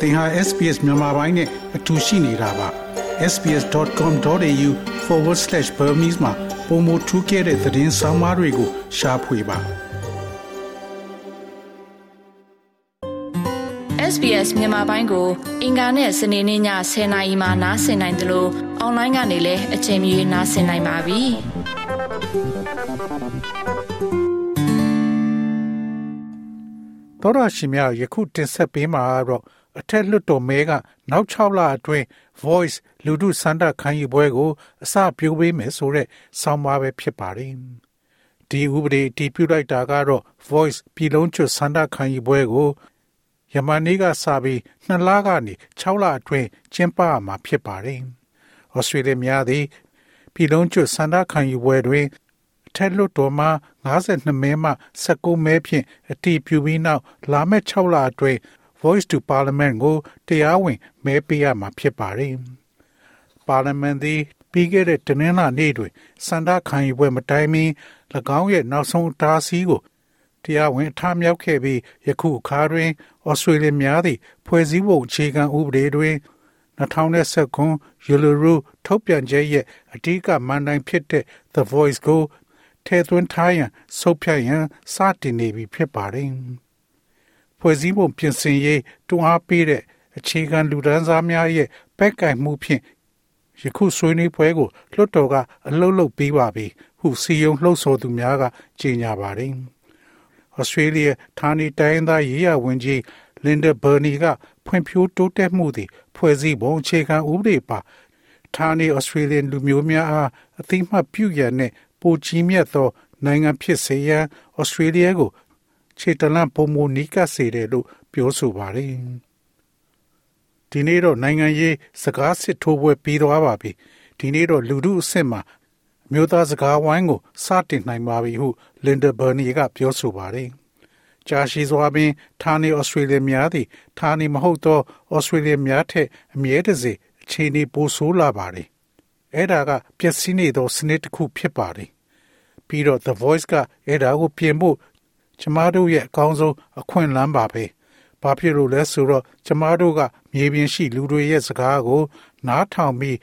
သင်ဟာ SPS မြန်မာပိုင်းနဲ့အတူရှိနေတာပါ sbs.com.au/burmese မှာပုံမထူးခဲ့တဲ့သတင်းစာမားတွေကိုရှားဖွေပါ SBS မြန်မာပိုင်းကို အင်ကာနဲ့စနေနေ့ည10:00နာရီမှနားဆင်နိုင်တယ်လို့အွန်လိုင်းကနေလည်းအချိန်မီနားဆင်နိုင်ပါပြီ။သောရရှိမြယခုတင်ဆက်ပေးမှာတော့ အထက်လွတ်တော်မဲကနောက်6လအတွင်း Voice လူထုစန္ဒခံယူပွဲကို အစပြုပေးမယ်ဆိုတဲ့ဆောင်းပါးပဲဖြစ်ပါတယ်။ဒီဥပဒေတည်ပြုလိုက်တာကတော့ Voice ပြည်လုံးကျွတ်စန္ဒခံယူပွဲကိုယမန်နေ့ကစပြီး2လကနေ6လအတွင်းကျင်းပမှာဖြစ်ပါတယ်။ဩစတြေးလျများသည်ပြည်လုံးကျွတ်စန္ဒခံယူပွဲတွင်အထက်လွှတ်တော်မှ52မဲမှ19မဲဖြင့်အတည်ပြုပြီးနောက်လာမယ့်6လအတွင်း Voice to Parliament ကိုတရားဝင်မဲပေးရမှာဖြစ်ပါတယ်။ Parliament သည်ပြီးခဲ့တဲ့တနင်္လာနေ့တွင်စန္ဒခံယူပွဲမတိုင်မီ၎င်းရဲ့နောက်ဆုံးတားဆီးကိုတရားဝင်ထားမြောက်ခဲ့ပြီးယခုအခါတွင်ဩစတြေးလျများသည့်ဖွဲ့စည်းပုံအခြေခံဥပဒေတွင်2019ယူလိုရူထုတ်ပြန်ချက်ရဲ့အဓိကမန်တိုင်းဖြစ်တဲ့ The Voice ကိုထဲသွင်းထားရန်ဆုတ်ဖြတ်ရန်စတင်နေပြီဖြစ်ပါတယ်။ ဖွဲ့စည်းပုံပြင်ဆင်ရေးတွန်းအားပေးတဲ့အခြေခံလူဒန်းစားများရဲ့ဘက်ကင်မှုဖြင့်ယခုဆွေးနွေးပွဲကိုလွှတ်တော်ကအလုတ်လုတ်ပြီးပါပြီဟုစီယုံလှုပ်ဆော်သူများကကြေညာပါတယ်။ဩစတြေးလျဌာနေတိုင်းသားရေးရဝန်ကြီးလင်ဒါဘာနီကဖွံ့ဖြိုးတိုးတက်မှုသည်ဖွဲ့စည်းပုံအခြေခံဥပဒေပါဌာနေဩစတြေးလျလူမျိုးများအားအသိမှတ်ပြုရန်နှင့်ပိုကြီးမြတ်သောနိုင်ငံဖြစ်စေရန်ဩစတြေးလျကို ခြေတလန့်ပုံမနီးကပ်စေတယ်လို့ပြောဆိုပါတယ်ဒီနေ့တော့နိုင်ငံရေးစကားစစ်ထိုးပွဲပြီးသွားပါပြီဒီနေ့တော့လူမှုအဆင့်မှာမျိုးသားစကားဝိုင်းကိုစတင်နိုင်ပါပြီဟုလင်ဒါဘာနီကပြောဆိုပါတယ်ကြာရှိစွာပင်ဌာနေဩစတြေးလျများသည်ဌာနေမဟုတ်သောဩစတြေးလျများထက်အမြဲတစေအခြေအနေပိုဆိုးလာပါတယ်။အဲ့ဒါကပျက်စီးနေသောစနစ်တစ်ခုဖြစ်ပါတယ်။ပြီးတော့ The Voice ကအဲ့ဒါကိုပြင်ဖို့ ကျမတို့ရဲ့အကောင်းဆုံးအခွင့်အလမ်းပါပဲ။ဘာဖြစ်လို့လဲဆိုတော့ကျမတို့ကမြေပြင်ရှိလူတွေရဲ့စကားကို နားထောင်ပြီး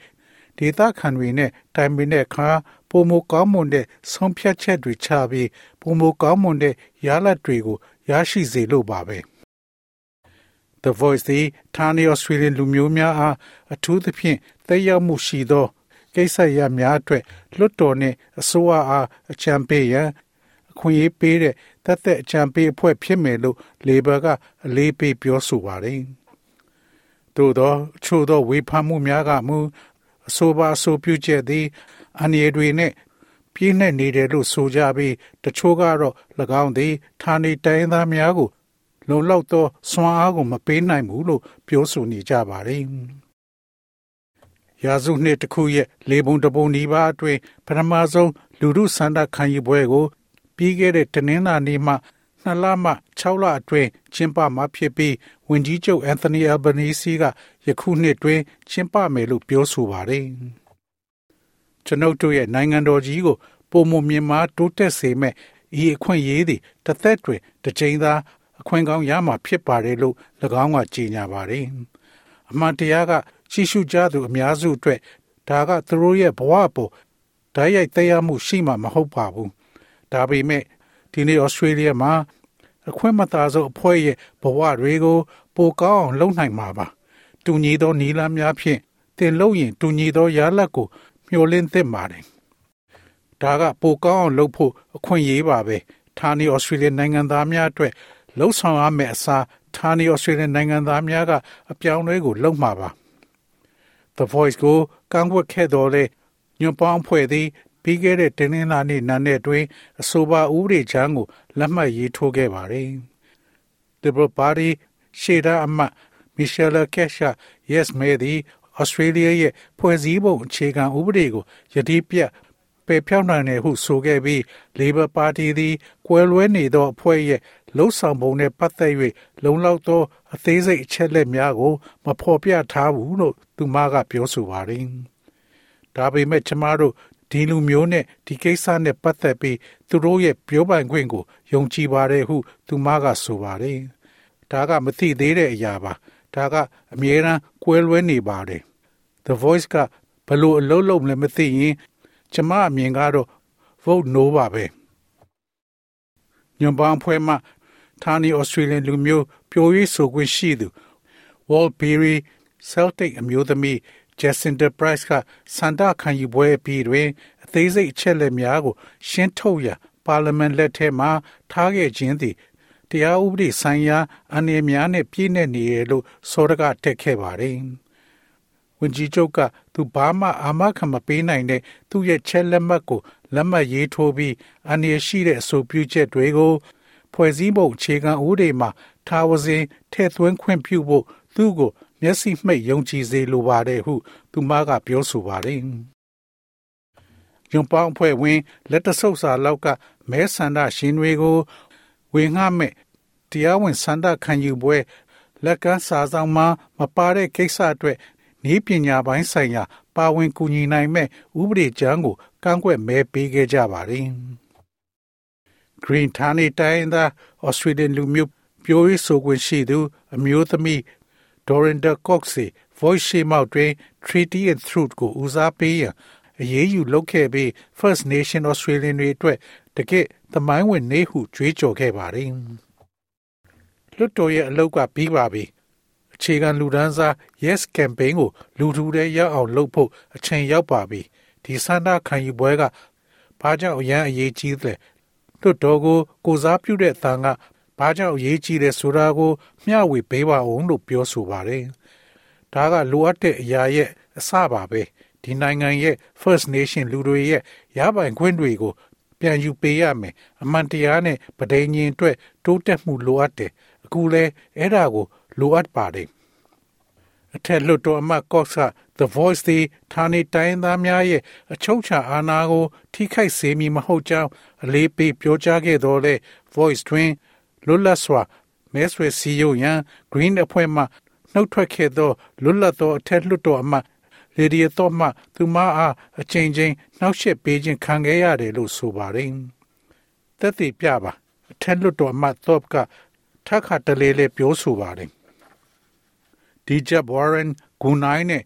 ဒေသခံတွေနဲ့တိုင်ပင်တဲ့အခါပုံမကောင်းမွန်တဲ့ဆုံးဖြတ်ချက်တွေချပြီးပုံမကောင်းမွန်တဲ့ရလဒ်တွေကိုရရှိစေလို့ပါပဲ The Voice သည်ဌာနေ Australian လူမျိုးများအားအထူးသဖြင့်သက်ရောက်မှုရှိသောကိစ္စရပ်များအတွက်လွတ်တော်နှင့်အစိုးရအားအကြံပေးရန် အခွင့်အရေးပေးတဲ့တသက်အကြံပေးအဖွဲ့ဖြစ်မယ်လို့ Labor ကအလေးပေးပြောဆိုပါတယ်။သို့သောအချို့သောဝေဖန်မှုများကမူအဆိုပါအဆိုပြုချက်သည်အန္တရာယ်တွေနဲ့ပြည့်နှက်နေတယ်လို့ဆိုကြပြီးတချို့ကတော့၎င်းသည်ဌာနေတိုင်းသားများကို လုံလောက်သောစွမ်းအားကိုမပေးနိုင်ဘူးလို့ပြောဆိုနေကြပါတယ်။ရာစုနှစ်တစ်ခုရဲ့လေပုံတပုံနီးပါးအတွင်းပထမဆုံးလူမှုစန္ဒခံယူပွဲကို ပြီးခဲ့တဲ့တနင်္လာနေ့မှနှစ်လမှ6လအတွင်းကျင်းပမှာဖြစ်ပြီးဝန်ကြီးချုပ်အန်သိုနီအယ်ဘနီစီကယခုနှစ်တွင်ကျင်းပမယ်လို့ပြောဆိုပါတယ်။ကျွန်ုပ်တို့ရဲ့နိုင်ငံတော်ကြီးကိုပုံမမြင်မာတိုးတက်စေမဲ့ဤအခွင့်အရေးသည်တစ်သက်တွင်တစ်ချိန်သာအခွင့်ကောင်းရမှာဖြစ်ပါတယ်လို့၎င်းကကြေညာပါတယ်။အမှန်တရားကရှိရှုကြသူအများစုအတွက်ဒါကသူတို့ရဲ့ဘဝပေါ်ဓာတ်ရိုက်သက်ရောက်မှုရှိမှာမဟုတ်ပါဘူး။ ဒါပေမဲ့ဒီနေ့ဩစတြေးလျမှာအခွင့်မသာဆုံးအဖွဲ့ရဲ့ဘဝတွေကိုပိုကောင်းအောင်လုပ်နိုင်မှာပါ။တူညီသောနီလာများဖြင့်တင်လို့ရင်တူညီသောရလဒ်ကိုမျှော်လင့်သင့်ပါတယ်။ဒါကပိုကောင်းအောင်လုပ်ဖို့အခွင့်အရေးပါပဲ။ဌာနေဩစတြေးလျနိုင်ငံသားများအတွက်လှုပ်ဆောင်ရမယ့်အစားဌာနေဩစတြေးလျနိုင်ငံသားများကအပြောင်းလဲကိုလုပ်မှာပါ။ The Voice ကိုကန့်ကွက်ခဲ့တော်လဲညွန်ပေါင်းဖွဲ့သည် ပြီးခဲ့တဲ့တင်းနှင်းလာနေ့နာနဲ့တွင်အဆိုပါဥပဒေချမ်းကိုလက်မှတ်ရေးထိုးခဲ့ပါတယ်။ Liberal Party ရှေ့တာအမတ်မီရှယ်လကက်ရှာ Yes မဲသည်ဩစတြေးလျရဲ့ဖွဲ့စည်းပုံအခြေခံဥပဒေကိုယတိပြတ်ပယ်ဖြောက်နိုင်တယ်ဟုဆိုခဲ့ပြီး Labor Party သည်ကွဲလွဲနေသောအဖွဲ့ရဲ့လှုပ်ဆောင်ပုံနဲ့ပတ်သက်၍လုံလောက်သောအသေးစိတ်အချက်လက်များကို မဖော်ပြထားဘူးလို့သူမကပြောဆိုပါတယ်။ဒါပေမဲ့ကျမတို့ ဒီလူမျိုးနဲ့ဒီကိစ္စနဲ့ပတ်သက်ပြီးသူတို့ရဲ့ပြောပိုင်ခွင့်ကိုယုံကြည်ပါတယ်ဟု သူမကဆိုပါတယ်။ဒါကမသိသေးတဲ့အရာပါဒါကအမြဲတမ်းကွဲလွဲနေပါတယ် The Voice ကဘလို့အလုံးလုံးလည်းမသိရင်ကျမအမြင်ကတော့ vote no ပါပဲညွန်ပေါင်းဖွဲ့မှဌာနီဩစတြေးလျလူမျိုး ပြိုရေးဆိုခွင့်ရှိသူ Walt Beery Celtic အမျိုးသမီး Jacinda Price ကစန္ဒခံယူပွဲပြီးတွင် အသေးစိတ်အချက်လက်များကို ရှင်းထုတ်ရပါလီမန်လက်ထဲမှထားခဲ့ခြင်းသည်တရားဥပဒေဆိုင်ရာအနေများနဲ့ပြည့်နေနေရလို့စောရကတက်ခဲ့ပါတယ်။ဝန်ကြီးချုပ်ကသူဘာမှအာမခံမပေးနိုင်တဲ့သူ့ရဲ့ချက်လက်မှတ်ကိုလက်မှတ်ရေးထိုးပြီးအနေရှိတဲ့အဆိုပြုချက်တွေကိုဖွဲ့စည်းပုံအခြေခံဥပဒေမှာထားဝစဉ်ထည့်သွင်းခွင့်ပြုဖို့သူ့ကို မျက်စိမှိတ်ယုံကြည်စေလိုပါတယ်ဟု သူမကပြောဆိုပါတယ်။ယုံပေါင်းဖွဲ့ဝင်လက်တဆုပ်စာလောက်ကမဲဆန္ဒရှင်တွေကိုဝေငှမဲ့တရားဝင်ဆန္ဒခံယူပွဲလက်ကမ်းစာဆောင်မှာမပါတဲ့ကိစ္စအတွက်ဤပညာပိုင်းဆိုင်ရာ ပါဝင်ကူညီနိုင်မဲ့ဥပဒေကြမ်းကိုကန့်ကွက်မဲပေးခဲ့ကြပါတယ်။ Green Tani တိုင်းသား Australian လူမျိုးပြိုးရေးဆိုခွင့်ရှိသူ အမျိုးသမီး Dorinda Cox voice ရှိမောက်တွင် Treaty and Truth ကိုဦးစားပေးရန်အရေးယူလုပ်ခဲ့ပြီး First Nation Australian တွေအတွက်တကယ့်သမိုင်းဝင်နေဟုကြွေးကြော်ခဲ့ပါတယ်။လွတ်တော်ရဲ့အလောက်ကပြီးပါပြီ။အခြေခံလူဒန်းစား Yes Campaign ကိုလူထူတဲ့ရောက်အောင်လုပ်ဖို့အချိန်ရောက်ပါပြီ။ဒီစန္ဒခံယူပွဲကဘာကြောင့်အရန်အရေးကြီးလဲ။လွတ်တော်ကိုကိုစားပြုတဲ့အသံက ဘာကြောင့်အရေးကြီးလဲဆိုတာကို မျှဝေပေးပါအောင်လို့ပြောဆိုပါတယ်။ဒါကလိုအပ်တဲ့အရာရဲ့အစပါပဲ။ဒီနိုင်ငံရဲ့ First Nation လူတွေရဲ့ရပိုင်ခွင့်တွေကို ပြန်ယူပေးရမယ်အမှန်တရားနဲ့ပဒိညင်အတွက်တိုးတက်မှုလိုအပ်တယ်အခုလဲအဲ့ဒါကိုလိုအပ်ပါတယ်အထက်လွှတ်တော်အမတ်ကော့စ်က The Voice သည်ဌာနေတိုင်းသားများရဲ့အချုပ်ချာအာဏာကို ထိခိုက်စေမည်မဟုတ်ကြောင်းအလေးပေးပြောကြားခဲ့တော်လဲ Voice တွင် လွတ်လပ်စွာမဲဆွယ်စည်းရုံးရန် Green အဖွဲ့မှနှုတ်ထွက်ခဲ့သောလွတ်လပ်သောအထက်လွှတ်တော်အမတ်လေဒီယတော့မှသူမအားအချိန်ချင်းနှောက်ယှက်ပေးခြင်းခံခဲ့ရတယ်လို့ဆိုပါတယ်။သက်သေပြပါအထက်လွတ်တော်အမတ်တော့ကထပ်ခါတလေလေပြောဆိုပါတယ်။ဒီဂျက်ဝါရန်ဂူနိုင်နဲ့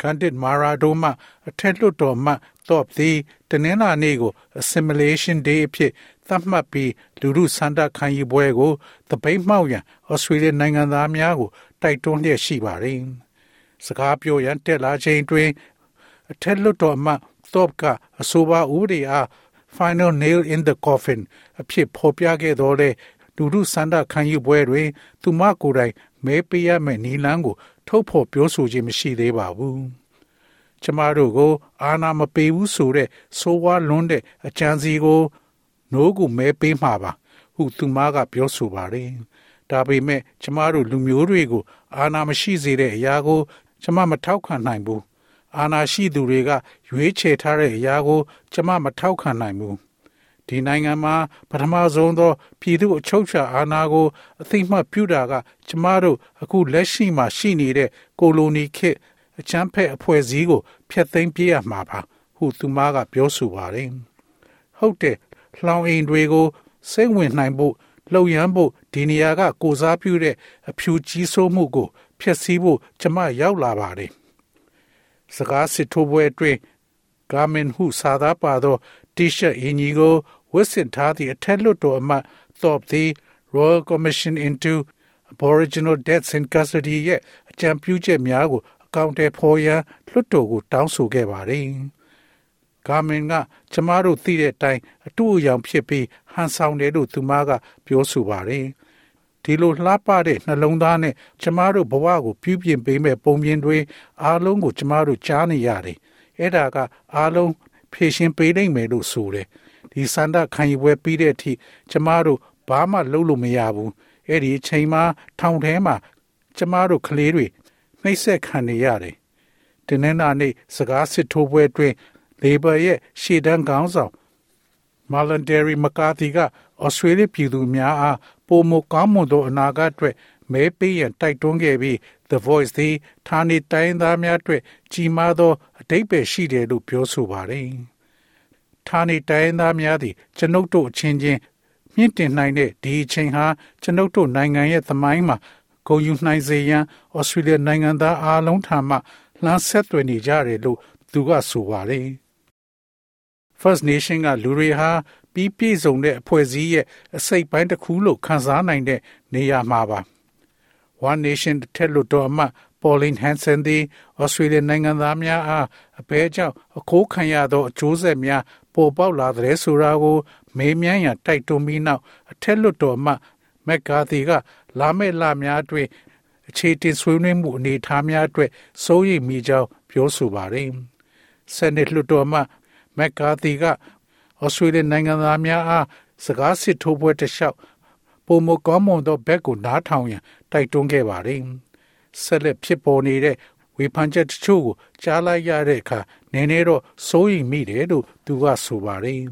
ကန်ဒစ်မာရာဒိုမှအထက်လွတ်တော်မှတော့သည်တနင်္လာနေ့ကို assimilation day အဖြစ် သတ်မှတ်ပြီးလူမှုစန္ဒခံယူပွဲကိုတပိတ်မှောက်ရန်ဩစတြေးလျနိုင်ငံသားများကိုတိုက်တွန်းလျက်ရှိပါတယ်။စကားပြောရန်တက်လာချိန်တွင်အထက်လွတ်တော်အမတ်သော့ကအဆိုပါဥပဒေအား final nail in the coffin အဖြစ်ဖော်ပြခဲ့တော်လဲလူမှုစန္ဒခံယူပွဲတွင်သူမကိုယ်တိုင်မဲပေးရမယ့်နီလန်းကို ထုတ်ဖော်ပြောဆိုခြင်းမရှိသေးပါဘူး။ကျမတို့ကို အာဏာမပေးဘူးဆိုတဲ့ဆိုးဝါးလွန်းတဲ့အကြံစီကို နိုးကိုမဲပေးမှာပါဟုသူမကပြောဆိုပါတယ်။ဒါပေမဲ့ကျမတို့လူမျိုးတွေကိုအာဏာမရှိစေတဲ့အရာကို ကျမမထောက်ခံနိုင်ဘူးအာဏာရှိသူတွေကရွေးချယ်ထားတဲ့အရာကို ကျမမထောက်ခံနိုင်ဘူးဒီနိုင်ငံမှာပထမဆုံးသောပြည်သူအချုပ်ချာအာဏာကို အသိမှတ်ပြုတာက ကျမတို့အခုလက်ရှိမှာရှိနေတဲ့ကိုလိုနီခေတ်အချမ်းဖက်အဖွဲ့အစည်းကိုဖျက်သိမ်းပြရမှာပါဟုသူမကပြောဆိုပါတယ်ဟုတ်တယ် လောင်အိမ်တွေကိုစိတ်ဝင်နိုင်ဖို့လှုပ်ရမ်းဖို့ဒီနေရာကကိုစားပြုတဲ့အဖြူကြီးစိုးမှုကိုဖျက်ဆီးဖို့ကျမရောက်လာပါတယ်။စကားစစ်ထိုးပွဲအတွင်းဂါမင်ဟုစာသားပါသောတီရှပ်အင်ကြီးကိုဝတ်ဆင်ထားသည့်အထက်လွှတ်တော်အမတ်သော့သည် Royal Commission into Aboriginal Deaths in Custody ရဲ့အကြံပြုချက်များကိုအကောင့်ထဲဖော်ရန်လွှတ်တော်ကိုတောင်းဆိုခဲ့ပါတယ်။ ဂါမင်က ကျမတို့သိတဲ့အတိုင်းအတူအယောင်ဖြစ်ပြီးဟန်ဆောင်တယ်လို့သူမကပြောဆိုပါတယ်။ဒီလိုလှပတဲ့နှလုံးသားနဲ့ကျမတို့ဘဝကိုပြုပြင်ပေးမဲ့ပုံပြင်တွေအားလုံးကိုကျမတို့ကြားနေရတယ်။အဲ့ဒါကအားလုံးဖြည့်ရှင်းပေးနိုင်မယ်လို့ဆိုတယ်။ဒီစန္ဒခံယူပွဲပြီးတဲ့အထိကျမတို့ဘာမှလုပ်လို့မရဘူး။အဲ့ဒီအချိန်မှာထောင်ထဲမှာကျမတို့ကလေးတွေနှိမ့်ဆက်ခံနေရတယ်။ဒီနေ့နာနေ့စကားစစ်ထိုးပွဲအတွင်း Labor ရဲ့ရှေ့တန်းခေါင်းဆောင် Malondary McCarthy ကဩစတြေးလျပြည်သူများအားပိုမိုကောင်းမွန်သောအနာဂတ်အတွက်မဲပေးရန်တိုက်တွန်းခဲ့ပြီး The Voice သည်ဌာနေတိုင်းသားများအတွက်ကြီးမားသောအတိတ်ပဲရှိတယ်လို့ပြောဆိုပါတယ်။ဌာနေတိုင်းသားများသည်ကျွန်ုပ်တို့အချင်းချင်းမြင့်တင်နိုင်တဲ့ဒီအချိန်ဟာကျွန်ုပ်တို့နိုင်ငံရဲ့သမိုင်းမှာဂုဏ်ယူနိုင်စေရန်ဩစတြေးလျနိုင်ငံသားအားလုံးထံမှလှမ်းဆက်သွယ်နေကြတယ်လို့သူကဆိုပါတယ်။ First Nation ကလူတွေဟာပြီးပြည့်စုံတဲ့အဖွဲ့အစည်းရဲ့အစိတ်ပိုင်းတစ်ခုလို့ခံစားနိုင်တဲ့နေရာမှာပါ။ One Nation တက်လို့တော့မှ Pauline Hanson သည်ဩစတြေးလျနိုင်ငံသားများအားအဘဲကြောင့်အခိုးခံရသောအကျိုးဆက်များပေါ်ပေါက်လာတဲ့ဆိုတာကို မေးမြန်းရန်တိုက်တွန်းပြီးနောက်အထက်လွှတ်တော်မှမက်ကာသီက လာမယ့်လများအတွင်းအခြေတင်ဆွေးနွေးမှုအနေအထားများအတွက်စိုးရိမ်မိကြောင်းပြောဆိုပါတယ်။ဆန်နစ်လွှတ်တော်မှ မက်ကာသီကဩစတြေးလျနိုင်ငံသားများအားစကားစစ်ထိုးပွဲတစ်လျှောက်ပုံမကောင်းမွန်သောဘက်ကိုနားထောင်ရန်တိုက်တွန်းခဲ့ပါတယ်။ဆက်လက်ဖြစ်ပေါ်နေတဲ့ဝေဖန်ချက်တချို့ကိုကြားလိုက်ရတဲ့အခါနည်းနည်းတော့စိုးရိမ်မိတယ်လို့သူကဆိုပါတယ်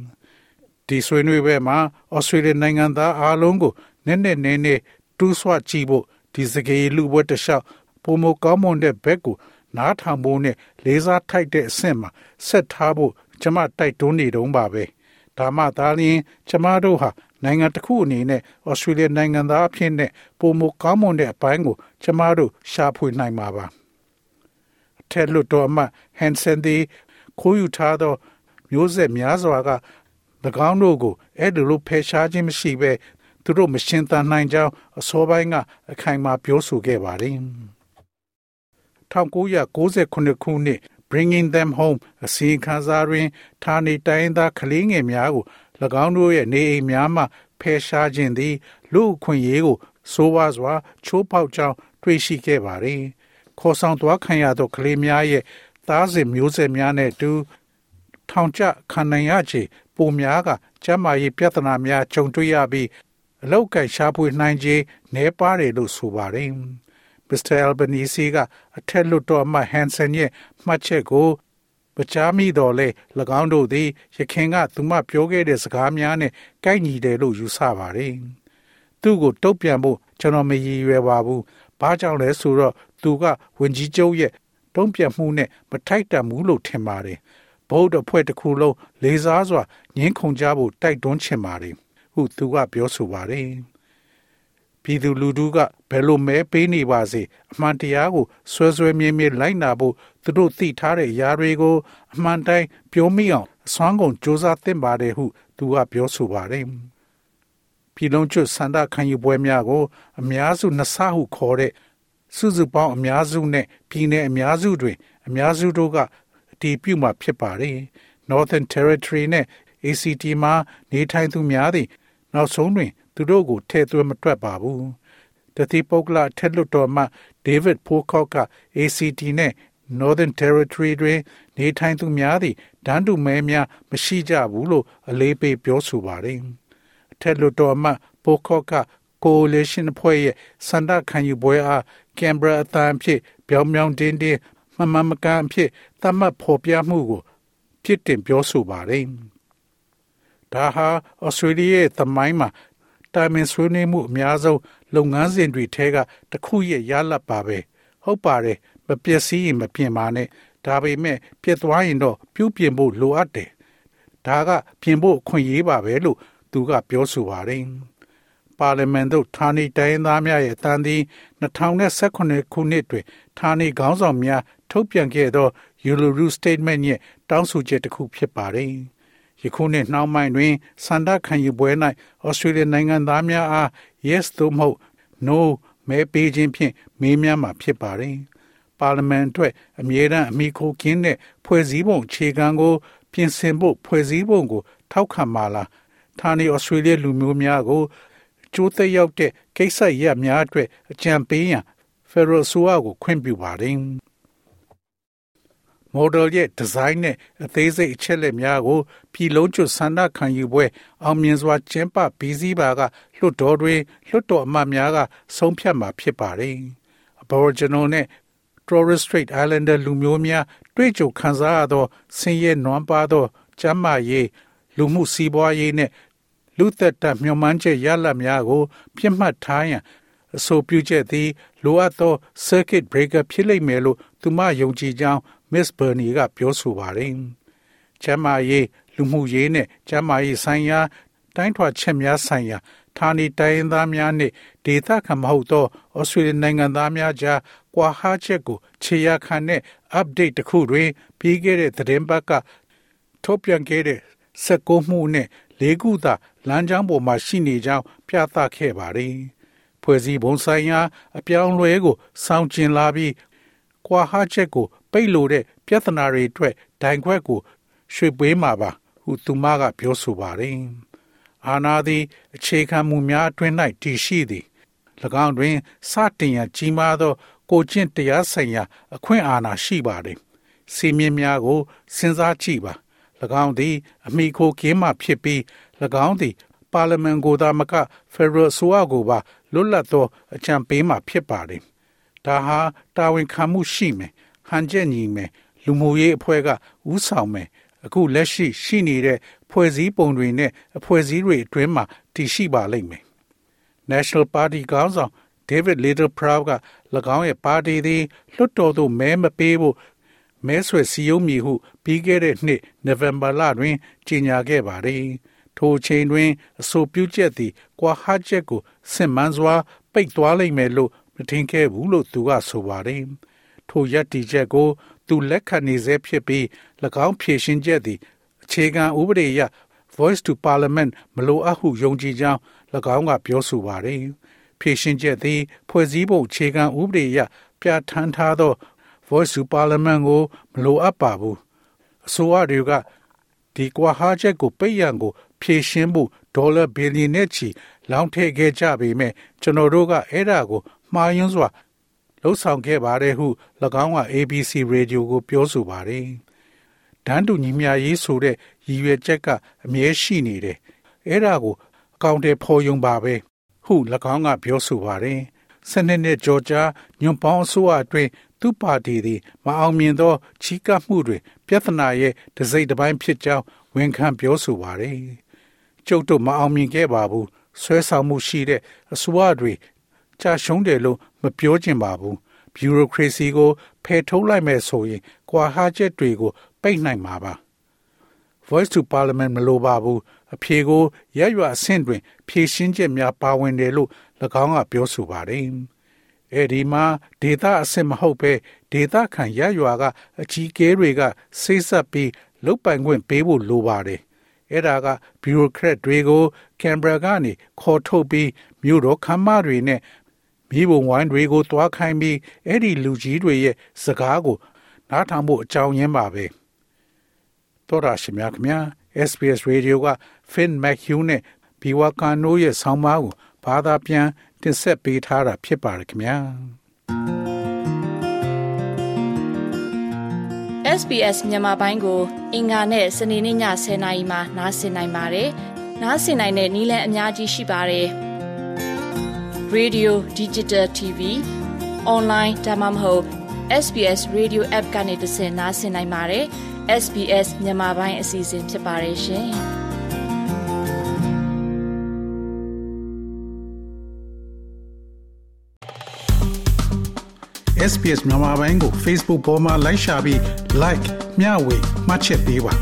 ။ဒီဆွေးနွေးပွဲမှာဩစတြေးလျနိုင်ငံသားအားလုံးကိုနည်းနည်းနည်းနည်းတူးဆွကြည့်ဖို့ဒီစကေးလူပွဲတစ်လျှောက်ပုံမကောင်းမွန်တဲ့ဘက်ကိုနားထောင်ဖို့နဲ့လေးစားထိုက်တဲ့အဆင့်မှာဆက်ထားဖို့ ကျမတိုက်တွန်းနေတုံးပါပဲဒါမှသာလျှင်ကျမတို့ဟာနိုင်ငံတစ်ခုအနေနဲ့ဩစတြေးလျနိုင်ငံသားအဖြစ်နဲ့ပုံမကောင်းမွန်တဲ့အပိုင်းကိုကျမတို့ရှာဖွေနိုင်မှာပါအထက်လွတ်တော်မှဟန်ဆန်ဒီခိုးယူထားသောမျိုးဆက်များစွာက၎င်းတို့ကိုအဲ့ဒီလိုဖယ်ရှားခြင်းမရှိဘဲသူတို့မရှင်းသန်နိုင်ကြောင်းအစောပိုင်းကအခိုင်အမာပြောဆိုခဲ့ပါတယ်1998ခုနှစ် Bringing Them Home အစီအခံစာတွင်ဌာနေတိုင်းသားကလေးငယ်များကို၎င်းတို့ရဲ့နေအိမ်များမှဖယ်ရှားခြင်းသည်လူအခွင့်အရေးကိုဆိုးဝါးစွာချိုးဖောက်ကြောင်းတွေ့ရှိခဲ့ပါတယ်။ခေါ်ဆောင်သွားခံရသောကလေးများရဲ့သားစဉ်မျိုးဆက်များနဲ့အတူထောင်ကျခံနိုင်ရချေပုံများကကျန်းမာရေးပြဿနာများကြုံတွေ့ရပြီးအလောက်ကိုက်ရှားပွေနိုင်ခြင်းနှဲပါတယ်လို့ဆိုပါတယ်။ Mr. Albanese ကအထက်လွှတ်တော်အမတ် Hanson ရဲ့မှတ်ချက်ကိုပကြားမိတော်လဲ၎င်းတို့သည်ရခင်ကသူမပြောခဲ့တဲ့စကားများနဲ့ကိုက်ညီတယ်လို့ယူဆပါတယ်။သူ့ကိုတုတ်ပြန်ဖို့ကျွန်တော်မရည်ရွယ်ပါဘူး။ဘာကြောင့်လဲဆိုတော့သူကဝင်ကြီးချုပ်ရဲ့တုံ့ပြန်မှုနဲ့မထိုက်တန်ဘူးလို့ထင်ပါတယ်။ဗုဒ္ဓအဖွဲ့တစ်ခုလုံးလေးစားစွာငင်းခုန်ကြဖို့တိုက်တွန်းချင်ပါတယ်။ဟုသူကပြောဆိုပါတယ်။ ပြည်သူလူထုကဘယ်လိုမဲပေးနေပါစေအမှန်တရားကိုဆွဲဆွဲမြဲမြဲလိုက်နာဖို့သူတို့သိထားတဲ့အရာတွေကိုအမှန်တိုင်းပြောမိအောင်အစွမ်းကုန်စ조사သင့်ပါတယ်ဟုသူကပြောဆိုပါတယ်ပြည်လုံးကျွတ်စန္ဒခံယူပွဲများကိုအများစုနှစ်ဆဟုခေါ်တဲ့စုစုပေါင်းအများစုနဲ့ပြည်내အများစုတွင်အများစုတို့ကအတည်ပြုမှာဖြစ်ပါတယ် Northern Territory နဲ့ ACT မှာနေထိုင်သူများသည် နောက်ဆုံးတွင် သူတို့ကိုထည့်သွင်းမတွက်ပါဘူးတတိပုဂ္ဂလထက်လွတ်တော်မှ David Pocock က ACT နဲ့ Northern Territory တွင်နေထိုင်သူများသည့်ဒန်းတူမဲများမရှိကြဘူးလို့အလေးပေးပြောဆိုပါတယ်အထက်လွတ်တော်မှ Pocock က coalition ဖွဲ့ရဲ့စန္ဒခံယူပွဲအားကင်ဘရာအသံဖြစ်ပြောင်ပြောင်တင်းတင်းမမမကန်ဖြစ်သတ်မှတ်ဖော်ပြမှုကို ဖြစ်တင်ပြောဆိုပါတယ် ဒါဟာဩစတြေးလျရဲ့သမိုင်းမှာတိုင်ပင်ဆွေးနွေးမှုအများဆုံးလုပ်ငန်းစဉ်တွေထဲကတစ်ခုရဲ့ရလတ်ပါပဲဟုတ်ပါတယ်မပျက်စီးရင်မပြင်ပါနဲ့ဒါပေမဲ့ပြက်သွားရင်တော့ပြုပြင်ဖို့လိုအပ်တယ်ဒါကပြင်ဖို့အခွင့်အရေးပါပဲလို့သူကပြောဆိုပါတယ်ပါလီမန်သို့ဌာနေတိုင်းသားများရဲ့အတန်းသည်2018ခုနှစ်တွင်ဌာနေခေါင်းဆောင်များထုတ်ပြန်ခဲ့သော Uluru Statement ရဲ့တောင်းဆိုချက်တစ်ခုဖြစ်ပါတယ်။ ယခုနှစ်နှောင်းပိုင်းတွင်စန္ဒခံယူပွဲ၌ဩစတြေးလျနိုင်ငံသားများအား yes သို့မဟုတ် no မဲပေးခြင်းဖြင့်မေးမြန်းမှာဖြစ်ပါတယ်။ပါလီမန်အတွက်အမြဲတမ်းအမိခိုကင်းတဲ့ဖွဲ့စည်းပုံအခြေခံကို ပြင်ဆင်ဖို့ဖွဲ့စည်းပုံကို ထောက်ခံပါလား။ဌာနေဩစတြေးလျလူမျိုးများကိုကျိုးသက်ရောက်တဲ့ကိစ္စရပ်များအတွက်အကြံပေးရန်ဖက်ဒရယ်ဆိုအကိုခွင့်ပြုပါတယ်။ model ရဲ့ design နဲ့အသေးစိတ်အချက်လက်များကိုပြည်လုံးကျွတ်ဆန္ဒခံယူပွဲအောင်မြင်စွာကျင်းပပြီးစီးပါကလွှတ်တော်တွင်လွှတ်တော်အမတ်များကဆုံးဖြတ်မှာဖြစ်ပါတယ်။ Aboriginal နဲ့ Torres Strait Islander လူမျိုးများတွေ့ကြုံခံစားရသောဆင်းရဲနွမ်းပါသော ကျန်းမာရေးလူမှုစီးပွားရေးနဲ့လူသက်တမျှော်မှန်းချက်ရလဒ်များကို ပြတ်မှတ်ထားရန်အဆိုပြုချက်သည်လိုအပ်သော circuit breaker ဖြစ်လိမ့်မယ်လို့သူမယုံကြည်ကြောင်း Miss Burney ကပြောဆိုပါတယ်။ကျမ်းမာရေးလူမှုရေးနဲ့ကျမ်းမာရေးဆိုင်ရာတိုင်းထွာချက်များဆိုင်ရာဌာနေတိုင်းရင်းသားများနှင့်ဒေသခံမဟုတ်သောဩစတြေးလျနိုင်ငံသားများကြားကွာဟာချက်ကိုခြေရခံတဲ့ update တစ်ခုတွင်ပြီးခဲ့တဲ့သတင်းပတ်ကထုတ်ပြန်ခဲ့တဲ့စက်ကိုမှုနဲ့လေးခုသာလမ်းကြောင်းပေါ်မှာရှိနေကြောင်းပြသခဲ့ပါတယ်။ဖွဲ့စည်းပုံဆိုင်ရာအပြောင်းလဲကိုစောင့်ကျင်လာပြီးကွာဟာချက်ကို ပိတ်လို့တဲ့ပြဿနာတွေအတွက်ဒိုင်ခွက်ကို ရွှေပွေးမှာပါဟုသူမကပြောဆိုပါတယ်။အာနာသည်အခြေခံမှုများအတွင်း၌တည်ရှိသည်၎င်းတွင်စတင်ရကြီးမားသော ကိုကျင့်တရားဆိုင်ရာ အခွင့်အာဏာရှိပါတယ်။စီမင်းများကိုစဉ်းစားကြည့်ပါ၎င်းသည် အမိခိုကင်းမှဖြစ်ပြီး၎င်းသည် ပါလီမန်ကိုသာမကဖက်ဒရယ်ဆိုအကိုပါလွတ်လပ်သောအကြံပေးမှဖြစ်ပါတယ်။ဒါဟာတာဝန်ခံမှုရှိမယ်။ ဟန်ချက်ညီမယ်။လူမှုရေးအဖွဲ့ကဥဆောင်မယ်။အခုလက်ရှိရှိနေတဲ့ဖွဲ့စည်းပုံတွေနဲ့အဖွဲ့အစည်းတွေအတွင်းမှာတည်ရှိပါလိမ့်မယ်။ National Party ကောင်းဆောင် David Littleproud က၎င်းရဲ့ပါတီသည်လွှတ်တော်သို့မဲမပေးဖို့မဲဆွယ်စည်းရုံးမည်ဟုပြီးခဲ့တဲ့နှစ်နိုဝင်ဘာလတွင်ကြေညာခဲ့ပါသည်ထိုချိန်တွင်အဆိုပြုချက်သည်ကွာဟချက်ကိုစင်မန်းစွာပိတ်သွားလိမ့်မယ်လို့မထင်ခဲ့ဘူးလို့သူကဆိုပါတယ် ထိုရည်တည်ချက်ကို သူလက်ခံနေဆဲဖြစ်ပြီး၎င်းဖြည့်ရှင်းချက်သည်အခြေခံဥပဒေအရ Voice to Parliament မလိုအပ်ဟုယုံကြည်ကြောင်း၎င်းကပြောဆိုပါတယ်ဖြည့်ရှင်းချက်သည်ဖွဲ့စည်းပုံအခြေခံဥပဒေအရပြဋ္ဌာန်းထားသော Voice to Parliament ကိုမလိုအပ်ပါဘူးအစိုးရတွေကဒီကွာဟာချက်ကိုပိတ်ရန်ကို ဖြည့်ရှင်းဖို့ဒေါ်လာဘီလီယံနဲ့ချီလောင်းထည့်ခဲ့ကြပေမဲ့ကျွန်တော်တို့ကအဲ့ဒါကိုမှားယွင်းစွာ လှုပ်ဆောင်ခဲ့ပါတယ်ဟု၎င်းက ABC Radio ကို ပြောဆိုပါတယ်။ဒန်းတူညီမျှရေးဆိုတဲ့ရည်ရွယ်ချက်ကအမြဲရှိနေတယ်။အဲ့ဒါကိုအကောင့်တွေဖော်ယုံပါပဲဟု၎င်းကပြောဆိုပါတယ်။စနစ်နဲ့ကြော်ကြားညွန်ပေါင်းအစိုးရအတွင်းသူ့ပါတီသည်မအောင်မြင်သောချီးကပ်မှုတွေပြဿနာရဲ့တစိမ့်တစ်ပိုင်းဖြစ်ကြောင်းဝန်ခံပြောဆိုပါတယ်။ကျုပ်တို့မအောင်မြင်ခဲ့ပါဘူး။ဆွဲဆောင်မှုရှိတဲ့အစိုးရတွေကြာရှုံးတယ်လို့မ ပြောချင်ပါဘူး။ဘျူရိုကရေစီကိုဖယ်ထုတ်လိုက်မယ်ဆိုရင်ကွာဟာချက်တွေကိုပိတ်နိုင်မှာပါ။ Voice to Parliament မလိုပါဘူး။အဖြေကိုရရွာအဆင့်တွင် ဖြည့်ရှင်းချက်များပါဝင်တယ်လို့၎င်းကပြောဆိုပါတယ်။အဲဒီမှာဒေတာအစစ်မဟုတ်ပဲဒေတာခံရရွာကအကြီးကဲတွေကစိတ်ဆက်ပြီးလုတ်ပိုင်ခွင့်ပေးဖို့လိုပါတယ်အဲ့ဒါကဘီရိုကရက်တွေကိုကင်ဘရာကနေခေါ်ထုတ်ပြီးမြို့တော်ခမ်းမတွေနဲ့ မိဘဝိုင်းတွေကိုတွားခိုင်းပြီးအဲ့ဒီလူကြီးတွေရဲ့စကားကိုနားထောင်ဖို့အကြောင်းရင်းပါပဲတော်ရရှိမြခင် SPS Radio က Finn McHugh နဲ့ Biwa Kano ရဲ့ဆောင်းပါးကိုဘာသာပြန်တင်ဆက်ပေးထားတာဖြစ်ပါတယ်ခင်ဗျာ SBS မြန်မာပိုင်းကို အင်ကာနဲ့စနေနေ့ည10:00နာရီမှနားဆင်နိုင်ပါတယ်။နားဆင်နိုင်တဲ့နည်းလမ်းအများကြီးရှိပါတယ်။ Radio Digital TV Online ဒါမှမဟုတ် SBS Radio App ကနေတဆင့်နားဆင်နိုင်ပါတယ်။ SBS မြန်မာပိုင်းအစီအစဉ်ဖြစ်ပါတယ်ရှင်။ SPS မြန်မာပိုင်းကို Facebook ပေါ်မှာ like ရှာပြီး like မျှဝေမှတ်ချက်ပေးပါ